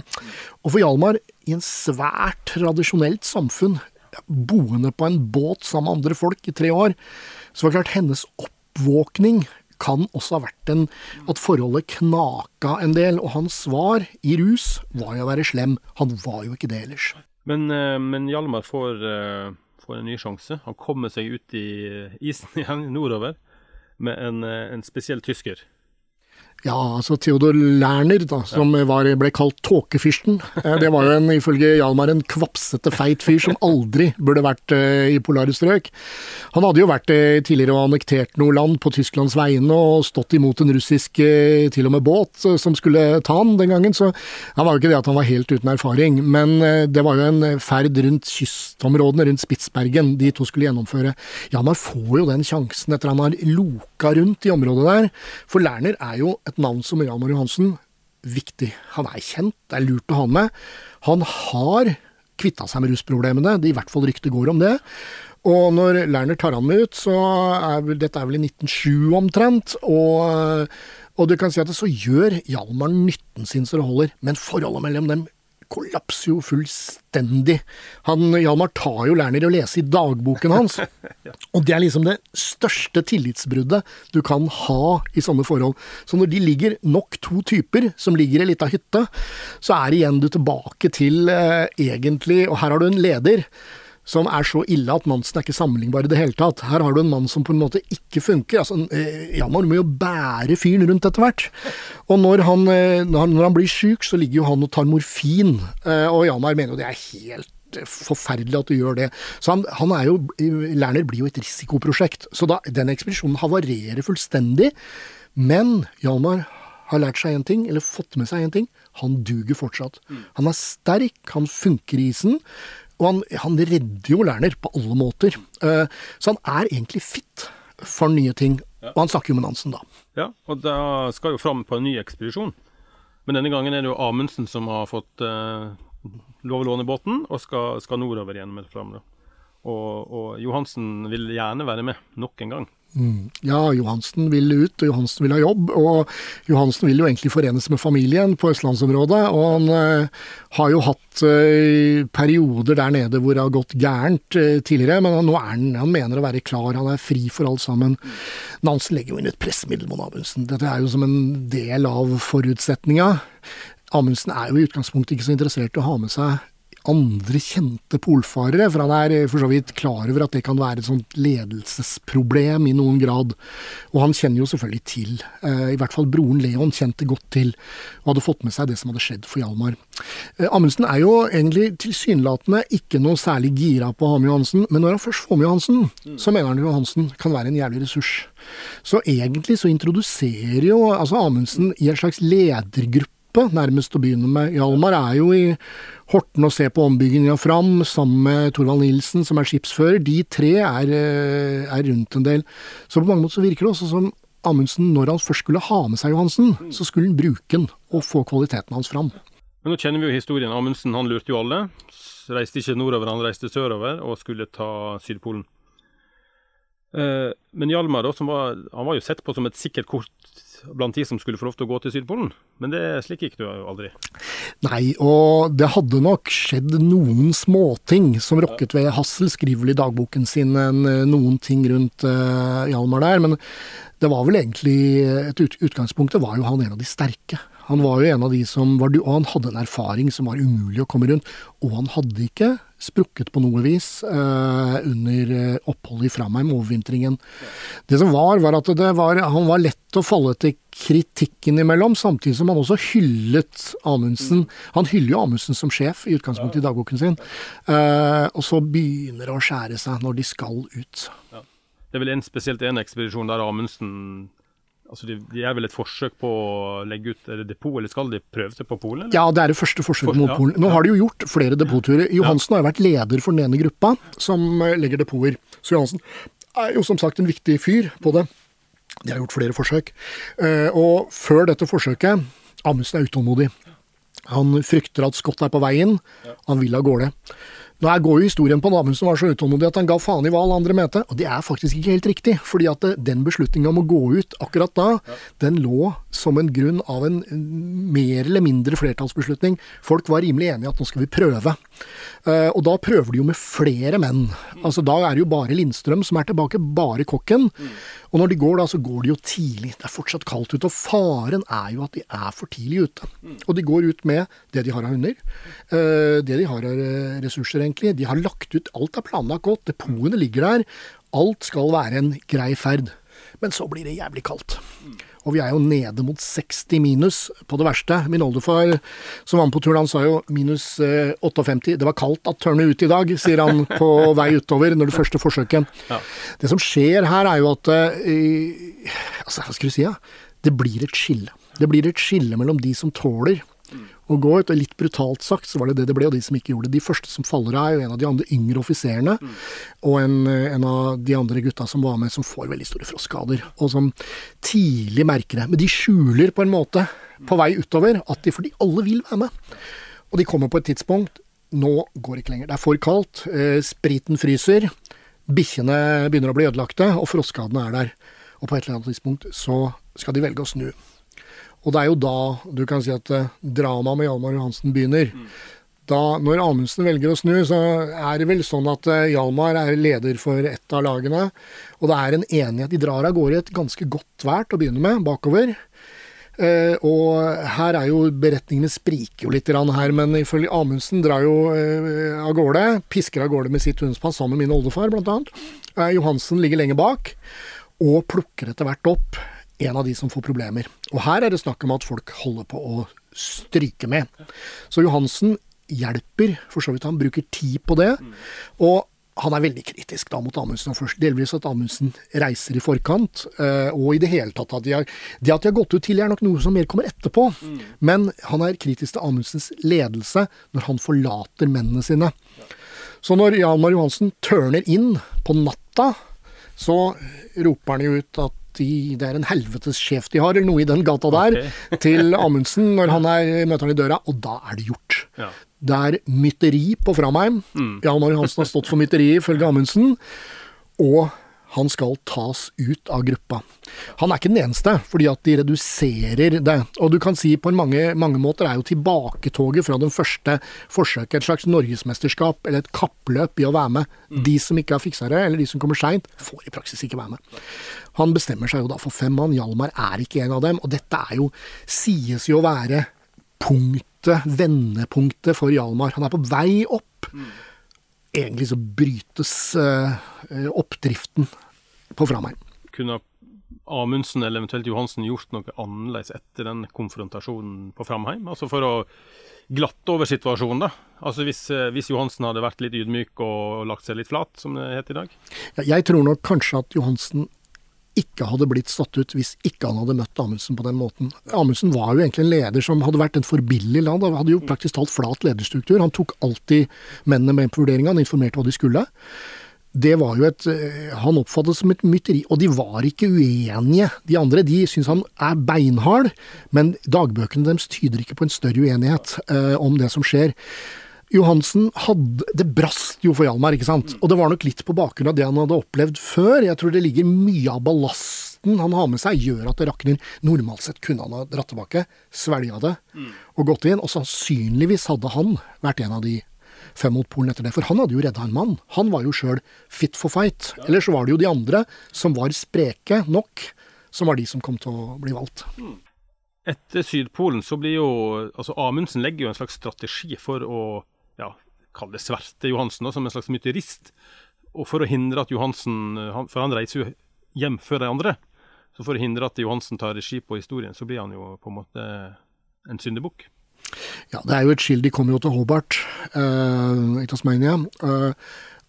Speaker 3: Og for Hjalmar, i en svært tradisjonelt samfunn, boende på en båt sammen med andre folk i tre år. Så var det klart hennes oppvåkning kan også ha vært en, at forholdet knaka en del. Og hans svar i rus var jo å være slem. Han var jo ikke det ellers.
Speaker 2: Men, eh, men Hjalmar får, eh, får, en ny sjanse. Han kommer seg ut i isen igjen, nordover, med en, eh, en spesiell tysker.
Speaker 3: Ja, altså Theodor Lerner, da, som var, ble kalt tåkefyrsten. Eh, det var jo en, ifølge Hjalmar en kvapsete, feit fyr som aldri burde vært uh, i polare strøk. Han hadde jo vært uh, tidligere og annektert noe land på Tysklands vegne og stått imot en russisk til og med båt som skulle ta han den gangen, så han var jo ikke det at han var helt uten erfaring. Men det var jo en ferd rundt kystområdene, rundt Spitsbergen, de to skulle gjennomføre. Hjalmar får jo den sjansen etter han har loka rundt i området der, for Lerner er jo et et navn som Hjalmar Johansen viktig. Han er kjent, det er lurt å ha med. Han har kvitta seg med rusproblemene, det i hvert fall ryktet går om det. Og når Lerner tar han med ut, så er vel, dette er vel i 1907 omtrent, og, og du kan si at det så gjør Hjalmar nytten sin så det holder, men forholdet mellom dem kollapser jo fullstendig. Han, Hjalmar tar jo Lerner i å lese i dagboken hans. Og det er liksom det største tillitsbruddet du kan ha i sånne forhold. Så når de ligger nok to typer som ligger i ei lita hytte, så er igjen du tilbake til eh, egentlig Og her har du en leder som er så ille at Nansen er ikke sammenlignbar i det hele tatt. Her har du en mann som på en måte ikke funker. Altså, eh, Hjalmar må jo bære fyren rundt etter hvert. Og når han, eh, når han blir syk, så ligger jo han og tar morfin, eh, og Hjalmar mener jo det er helt forferdelig at du gjør det. Så han, han er jo, Lerner blir jo et risikoprosjekt. Så da, den ekspedisjonen havarerer fullstendig. Men Hjalmar har lært seg én ting, eller fått med seg én ting. Han duger fortsatt. Han er sterk, han funker i isen. Og han, han redder jo Lerner på alle måter. Uh, så han er egentlig fit for nye ting. Ja. Og han snakker jo med Nansen, da.
Speaker 2: Ja, og da skal jo fram på en ny ekspedisjon. Men denne gangen er det jo Amundsen som har fått eh, lov å låne båten, og skal, skal nordover igjen med fram. Og, og Johansen vil gjerne være med, nok en gang.
Speaker 3: Mm. Ja, Johansen vil ut, og Johansen vil ha jobb. Og Johansen vil jo egentlig forenes med familien på østlandsområdet. Og han eh, har jo hatt eh, perioder der nede hvor det har gått gærent eh, tidligere, men nå er han, han mener å være klar, han er fri for alt sammen. Nansen legger jo inn et pressmiddel mot Amundsen. Dette er jo som en del av forutsetninga. Amundsen er jo i utgangspunktet ikke så interessert i å ha med seg andre kjente polfarere, for han er for så vidt klar over at det kan være et sånt ledelsesproblem i noen grad. Og han kjenner jo selvfølgelig til, eh, i hvert fall broren Leon kjente godt til, og hadde fått med seg det som hadde skjedd for Hjalmar. Eh, Amundsen er jo egentlig tilsynelatende ikke noe særlig gira på å ha med Johansen, men når han først får med Johansen, så mener han jo Johansen kan være en jævlig ressurs. Så egentlig så introduserer jo altså Amundsen i en slags ledergruppe nærmest å begynne med. Hjalmar er jo i Horten og se på ombygginga fram, sammen med Torvald Nilsen, som er skipsfører. De tre er, eh, er, rundt en del. Så på mange måter så virker det også som Amundsen, når han først skulle ha med seg Johansen, så skulle han bruke den og få kvaliteten hans fram.
Speaker 2: Men nå kjenner vi jo historien. Amundsen han lurte jo alle. Reiste ikke nordover, han reiste sørover og skulle ta Sydpolen. Eh, men Hjalmar da, var, han var jo sett på som et sikkert kort blant de som skulle få lov til å gå til Sydpolen. Men det slik gikk det jo aldri.
Speaker 3: Nei, og det hadde nok skjedd noen småting som rokket ved. Hassel skriver vel i dagboken sin noen ting rundt uh, Hjalmar der. Men det var vel egentlig et ut, Utgangspunktet var jo han en av de sterke. Han var jo en av de som var Og han hadde en erfaring som var umulig å komme rundt. Og han hadde ikke sprukket på noe vis eh, under eh, oppholdet i Framheim, overvintringen. Det som var, var at var, han var lett å falle til kritikken imellom, samtidig som han også hyllet Amundsen. Han hyller jo Amundsen som sjef i utgangspunktet i dagboken sin. Eh, og så begynner det å skjære seg når de skal ut.
Speaker 2: Det er vel en, spesielt en ekspedisjon der Amundsen Altså de, de, er vel et forsøk på å legge ut er det depot, eller skal de prøve seg på Polen? Eller?
Speaker 3: Ja, det er det første forsøket mot. Polen. Nå har de jo gjort flere depotturer. Johansen har jo vært leder for den ene gruppa som eh, legger depoter. Så Johansen er jo som sagt en viktig fyr på det. De har gjort flere forsøk. Eh, og før dette forsøket Amundsen er utålmodig. Han frykter at Scott er på vei inn. Han vil av gårde. Nå går jo historien på en som var så utålmodig at han ga faen i hva alle andre mente. Og det er faktisk ikke helt riktig, fordi at den beslutninga om å gå ut akkurat da, ja. den lå som en grunn av en mer eller mindre flertallsbeslutning. Folk var rimelig enige i at nå skal vi prøve. Uh, og da prøver de jo med flere menn. Mm. Altså Da er det jo bare Lindstrøm som er tilbake, bare kokken. Mm. Og når de går da, så går de jo tidlig. Det er fortsatt kaldt ute. Og faren er jo at de er for tidlig ute. Og de går ut med det de har av hunder, uh, det de har av ressurser, egentlig. De har lagt ut Alt er planlagt godt. Depotene ligger der. Alt skal være en grei ferd. Men så blir det jævlig kaldt. Og vi er jo nede mot 60 minus på det verste. Min oldefar som var med på turen, han sa jo minus 58. Eh, det var kaldt at tørne ut i dag, sier han på vei utover når det første forsøket. Ja. Det som skjer her, er jo at uh, Altså, hva skal du si? Ja? Det blir et skille. Det blir et skille mellom de som tåler å gå ut. Og litt brutalt sagt så var det det det ble, og de som ikke gjorde det. De første som faller av, er jo en av de andre yngre offiserene. Mm. Og en, en, av de andre gutta som var med, som får veldig store frostskader. Og som tidlig merker det. Men de skjuler på en måte, på vei utover, at de for de alle vil være med. Og de kommer på et tidspunkt Nå går det ikke lenger. Det er for kaldt. Eh, spriten fryser. Bikkjene begynner å bli ødelagte, og frostskadene er der. Og på et eller annet tidspunkt så skal de velge å snu. Og det er jo da du kan si at uh, dramaet med Hjalmar Johansen begynner. Mm. Da, når Amundsen velger å snu, så er det vel sånn at uh, Hjalmar er leder for ett av lagene. Og det er en enighet. De drar av gårde i et ganske godt vær til å begynne med, bakover. Uh, og her er jo beretningene spriker jo litt her, men ifølge Amundsen drar jo uh, av gårde, pisker av gårde med sitt hundspann sammen med min oldefar, annet. Eh, Johansen ligger lenge bak, og plukker etter hvert opp en av de som får problemer. Og her er det snakk om at folk holder på å stryke med. Så Johansen hjelper, for så vidt han bruker tid på det. Og han er veldig kritisk da mot Amundsen. og først Delvis at Amundsen reiser i forkant, eh, og i det hele tatt at de har, det at de har gått ut tidligere, er nok noe som mer kommer etterpå. Men han er kritisk til Amundsens ledelse når han forlater mennene sine. Så når Hjalmar Johansen tørner inn på natta, så roper han jo ut at de, det er en helvetes sjef de har, eller noe i den gata der, okay. til Amundsen når han er, møter han i døra, og da er det gjort. Ja. Det er mytteri på Framheim. Mm. Jan Arild Hansen har stått for mytteriet, ifølge Amundsen. Og han skal tas ut av gruppa. Han er ikke den eneste, fordi at de reduserer det. Og du kan si på mange, mange måter er jo tilbaketoget fra den første forsøket, et slags norgesmesterskap eller et kappløp i å være med. Mm. De som ikke har fiksa det, eller de som kommer seint, får i praksis ikke være med. Han bestemmer seg jo da for fem mann. Hjalmar er ikke en av dem, og dette er jo, sies jo å være punktet, vendepunktet for Hjalmar. Han er på vei opp. Egentlig så brytes uh, oppdriften på Framheim.
Speaker 2: Kunne Amundsen eller eventuelt Johansen gjort noe annerledes etter den konfrontasjonen på Framheim? Altså for å glatte over situasjonen, da? Altså hvis, eh, hvis, Johansen hadde vært litt ydmyk og lagt seg litt flat, som det heter i dag?
Speaker 3: Jeg tror nok kanskje at Johansen ikke hadde blitt satt ut hvis ikke han hadde møtt Amundsen på den måten. Amundsen var jo egentlig en leder som hadde vært en forbilledlig land. Hadde jo praktisk talt flat lederstruktur. Han tok alltid mennene med på vurderinga, han informerte hva de skulle. Det var jo et eh, Han oppfattet som et mytteri, og de var ikke uenige. De andre de syns han er beinhard, men dagbøkene deres tyder ikke på en større uenighet eh, om det som skjer. Johansen hadde Det brast jo for Hjalmar, ikke sant. Og det var nok litt på bakgrunn av det han hadde opplevd før. Jeg tror det ligger mye av ballasten han har med seg, gjør at det rakner. Normalt sett kunne han ha dratt tilbake, svelga det og gått inn. Og sannsynligvis hadde han vært en av de fem mot Polen etter det. For han hadde jo redda en mann. Han var jo sjøl fit for fight. Eller så var det jo de andre som var spreke nok, som var de som kom til å bli valgt.
Speaker 2: Etter Sydpolen så blir jo altså Amundsen legger jo en slags strategi for å ja, kall det sverte Johansen, som en slags myterist. Og for å hindre at Johansen For han reiser jo hjem før de andre. Så for å hindre at Johansen tar regi på historien, så blir han jo på en måte en syndebukk.
Speaker 3: Ja, det er jo et skill. De kommer jo til Hobart uh, i Tasmania. Uh,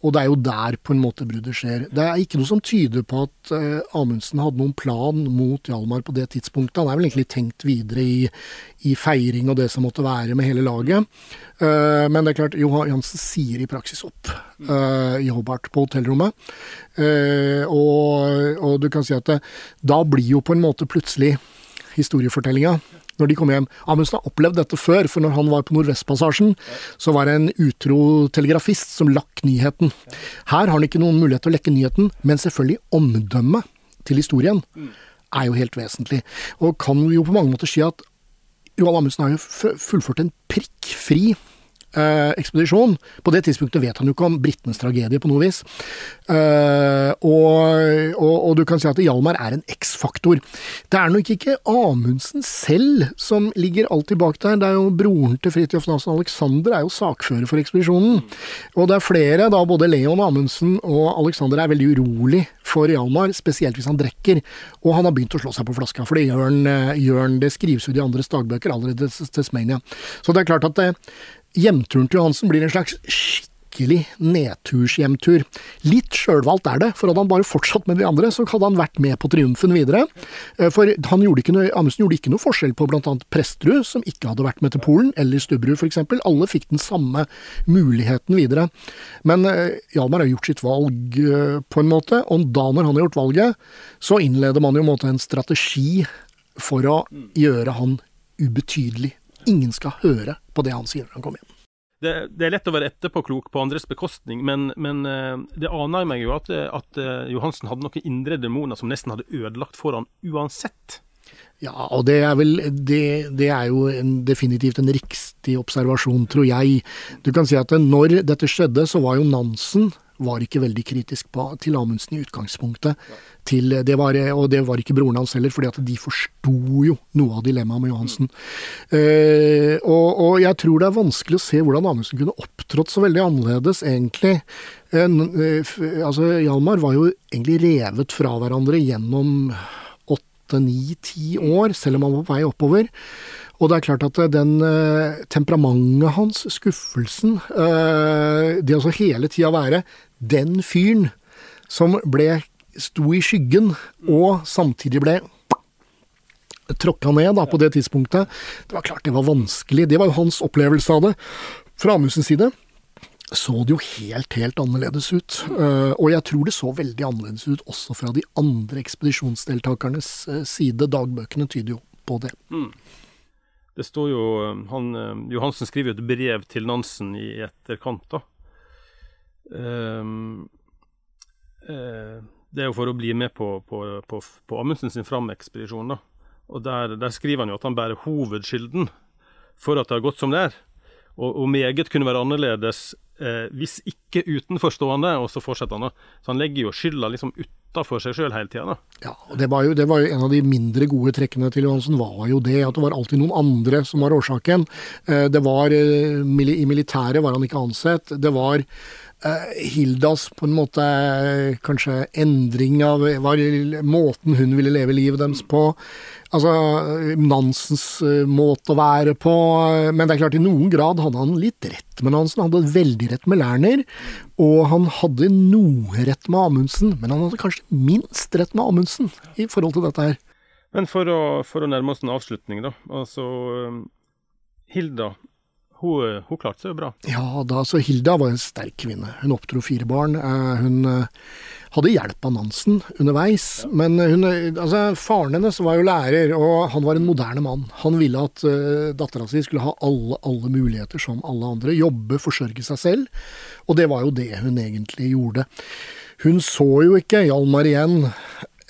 Speaker 3: og det er jo der på en måte bruddet skjer. Det er ikke noe som tyder på at uh, Amundsen hadde noen plan mot Hjalmar på det tidspunktet. Han er vel egentlig tenkt videre i, i feiring og det som måtte være med hele laget. Uh, men det er klart, Johan Jansen sier i praksis opp uh, i Hobart på hotellrommet. Og, og, du kan si at det, da blir jo på en måte plutselig historiefortellinga når de kom hjem. Amundsen har opplevd dette før, for når han var på Nordvestpassasjen, så var det en utro telegrafist som lakk nyheten. Her har han ikke noen mulighet til å lekke nyheten, men selvfølgelig omdømmet til historien er jo helt vesentlig. Og kan jo på mange måter si at Johan Amundsen har jo fullført en prikkfri eh, ekspedisjon. På det tidspunktet vet han jo ikke om britenes tragedie på noe vis. Eh, og, og, og, du kan si at Hjalmar er en X-faktor. Det er nok ikke Amundsen selv som ligger alltid bak der, det er jo broren til Fridtjof Nansen, Alexander, er jo sakfører for ekspedisjonen. Og det er flere, da både Leon Amundsen og Alexander er veldig urolig for Hjalmar, spesielt hvis han drikker. Og han har begynt å slå seg på flaska, for det gjør han, eh, det skrives ut i andres dagbøker allerede til Tasmania. Så det er klart at det, hjemturen til Johansen blir en slags skikkelig nedturshjemtur. Litt sjølvalgt er det, for hadde han bare fortsatt med de andre, så hadde han vært med på triumfen videre. Eh, for han gjorde ikke noe, Amundsen gjorde ikke noe forskjell på bl.a. Presterud, som ikke hadde vært med til Polen, eller Stubberud f.eks. Alle fikk den samme muligheten videre. Men eh, Hjalmar har gjort sitt valg eh, på en måte, og da når han har gjort valget, så innleder man jo en måte en strategi for å gjøre han ubetydelig Ingen skal høre på det han sier når han kommer hjem.
Speaker 2: Det, det, er lett å være etterpåklok på andres bekostning, men, men eh, det aner meg jo at, at eh, Johansen hadde noen indre demoner som nesten hadde ødelagt for han uansett.
Speaker 3: Ja, og det er vel Det, det er jo en, definitivt en riktig observasjon, tror jeg. Du kan si at når dette skjedde, så var jo Nansen var ikke veldig kritisk på, til Amundsen i utgangspunktet. Til, det var, og det var ikke broren hans heller, fordi de forsto jo noe av dilemmaet med Johansen. Eh, og, og, jeg tror det er vanskelig å se hvordan Amundsen kunne opptrådt så veldig annerledes, egentlig. En, eh, altså, Hjalmar var jo egentlig revet fra hverandre gjennom åtte, ni, ti år, selv om han var på vei oppover. Og det er klart at den uh, temperamentet hans, skuffelsen, uh, det å hele tida være den fyren som ble sto i skyggen, og samtidig ble tråkka ned da, på det tidspunktet. Det var klart det var vanskelig. Det var jo hans opplevelse av det. Fra Amundsens side så det jo helt, helt annerledes ut. Og jeg tror det så veldig annerledes ut også fra de andre ekspedisjonsdeltakernes side. Dagbøkene tyder jo på det. Mm.
Speaker 2: Det står jo han, Johansen skriver jo et brev til Nansen i etterkant, da. Um, uh, det er jo for å bli med på, på, på, på Amundsen sin Fram-ekspedisjon. da. Og der, der, skriver han jo at han bærer hovedskylden for at det har gått som det er. Og, og meget kunne være annerledes eh, hvis ikke utenforstående, og så fortsetter han. da. Så han legger jo skylda liksom utafor seg sjøl hele tida.
Speaker 3: Ja, det det var, jo, en av de mindre gode trekkene til Johansen, var jo det at det var alltid noen andre som var årsaken. Eh, det var eh, I militæret var han ikke ansett. Det var Hildas på en måte kanskje endring av måten hun ville leve livet deres på. Altså Nansens eh, måte å være på. Men det er klart, i noen grad hadde han litt rett med Nansen. Han hadde veldig rett med Lerner. Og han hadde noe rett med Amundsen, men han hadde kanskje minst rett med Amundsen i forhold til dette her.
Speaker 2: Men for å, for å nærme oss en avslutning, da. Altså Hilda hun, hun, klarte seg jo bra.
Speaker 3: Ja, da, så Hilda var en sterk kvinne. Hun oppdro fire barn. Eh, hun eh, hadde hjelp av Nansen underveis. Ja. Men hun, altså, faren hennes var jo lærer, og han var en moderne mann. Han ville at uh, dattera si skulle ha alle, alle, muligheter som alle andre. Jobbe, forsørge seg selv. Og det var jo det hun egentlig gjorde. Hun så jo ikke Hjalmar igjen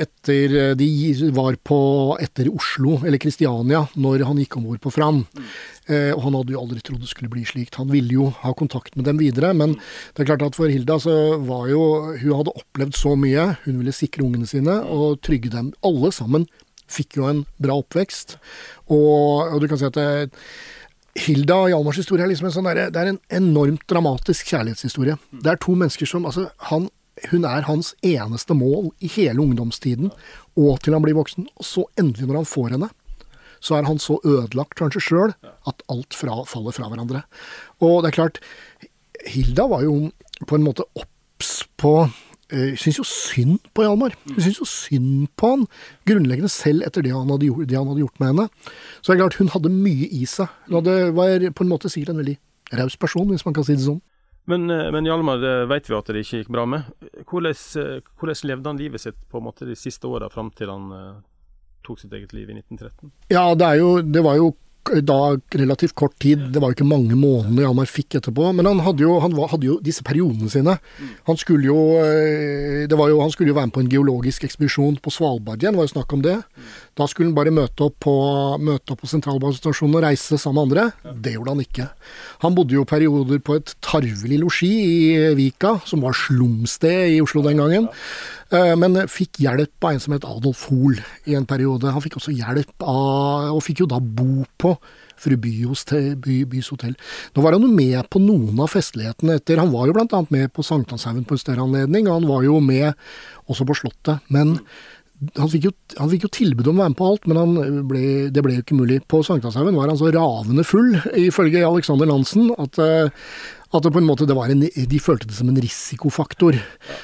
Speaker 3: etter de var på etter Oslo, eller Kristiania, når han gikk om bord på Fram. Eh, og han hadde jo aldri trodd det skulle bli slikt. Han ville jo ha kontakt med dem videre, men det er klart at for Hilda så var jo Hun hadde opplevd så mye. Hun ville sikre ungene sine og trygge dem. Alle sammen fikk jo en bra oppvekst. Og, og du kan si at det, Hilda og Hjalmars historie er liksom en sånn der, det er en enormt dramatisk kjærlighetshistorie. Det er to mennesker som altså, han, Hun er hans eneste mål i hele ungdomstiden og til han blir voksen. Og så endelig, når han får henne, så er han så ødelagt kanskje sjøl at alt fra, faller fra hverandre. Og det er klart, Hilda var jo på en måte obs på Hun Syns jo synd på Hjalmar. Hun syns jo synd på han, grunnleggende selv etter det han, gjort, det han, hadde gjort, med henne. Så det er klart, hun hadde mye i seg. Hun hadde, var på en måte sikkert en veldig raus person, hvis man kan si det sånn.
Speaker 2: Men, eh, men Hjalmar det vet vi at det ikke gikk bra med. Hvordan, eh, hvordan levde han livet sitt på en måte de siste åra fram til han tok sitt eget liv i 1913?
Speaker 3: Ja, det, jo, det var jo da relativt kort tid, det var jo ikke mange måneder Hjalmar fikk etterpå, men han hadde jo, han hadde jo disse periodene sine. Han skulle jo, eh, jo, han skulle jo være med på en geologisk ekspedisjon på Svalbard igjen, var jo snakk om det. Da skulle han bare møte opp på, møte på sentralbasestasjonen og reise sammen med andre. Det gjorde han ikke. Han bodde jo perioder på et tarvelig losji i Vika, som var slumsted i Oslo den gangen. Eh, men fikk hjelp av en som het Adolf Hoel i en periode. Han fikk også hjelp av, og fikk jo da bo på Fru Byhos by, Bys hotell. Nå var han jo med på noen av festlighetene etter Han var jo blant annet med på Sankthanshaugen på en større anledning, og han var jo med også på Slottet. Men han fikk, jo, han fikk, jo, tilbud om å være med på alt, men ble, det ble jo ikke mulig. På Sankthanshaugen var han så ravende full, ifølge Alexander Nansen, at, uh, at det på en måte en, de følte det som en risikofaktor.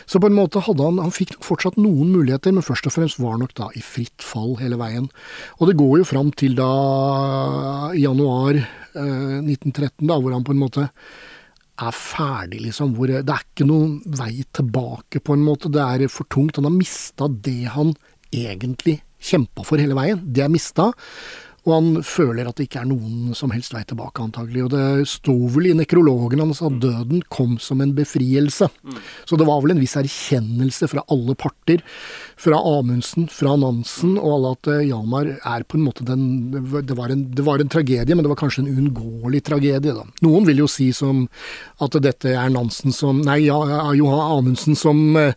Speaker 3: Så på en måte hadde han Han fikk fortsatt noen muligheter, men først og fremst var nok da i fritt fall hele veien. Og det går jo fram til da januar eh, 1913, da, hvor han på en måte er ferdig, liksom. Hvor det er ikke noen vei tilbake, på en måte. Det er for tungt. Han har mista det han egentlig kjempa for hele veien. Det er mista. Og han føler at det ikke er noen som helst vei tilbake, antagelig. Og det sto vel i nekrologen hans at døden kom som en befrielse. Så det var vel en viss erkjennelse fra alle parter, fra Amundsen, fra Nansen og alle, at eh, Hjalmar er på en måte den det var en, det var en tragedie, men det var kanskje en uunngåelig tragedie, da. Noen vil jo si som at dette er Nansen som Nei, ja, Johan Amundsen som eh,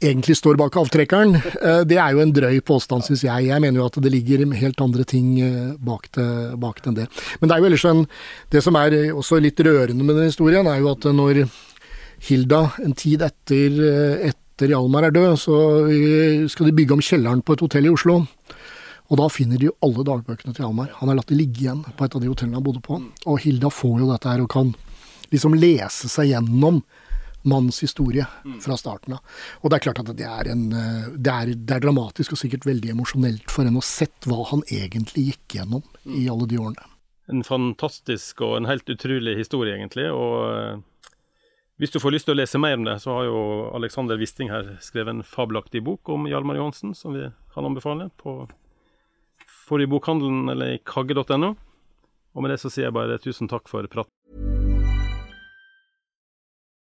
Speaker 3: egentlig står bak avtrekkeren. Eh, det er jo en drøy påstand, syns jeg. Jeg mener jo at det ligger helt andre ting eh, bak det, bak det enn det. Men det er jo ellers en Det som er også litt rørende med den historien, er jo at når Hilda en tid etter, eh, etter Hjalmar er død, så skal de bygge om kjelleren på et hotell i Oslo. Og da finner de jo alle dagbøkene til Hjalmar. Han har latt de ligge igjen på et av de hotellene han bodde på. Og Hilda får jo dette her og kan liksom lese seg gjennom manns historie fra starten av. Og det er klart at det er, en, eh, det er, det er dramatisk og sikkert veldig emosjonelt for henne å sett hva han egentlig gikk gjennom i alle de årene.
Speaker 2: En fantastisk og en helt utrolig historie, egentlig. og... Eh, hvis du får lyst til å lese mer om det, så har jo Alexander Wisting her skrevet en fabelaktig bok om Hjalmar Johansen, som vi kan anbefale på forrige bokhandelen eller i kagge.no. Og med det så sier jeg bare tusen takk for praten.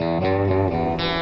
Speaker 3: Mm-hmm.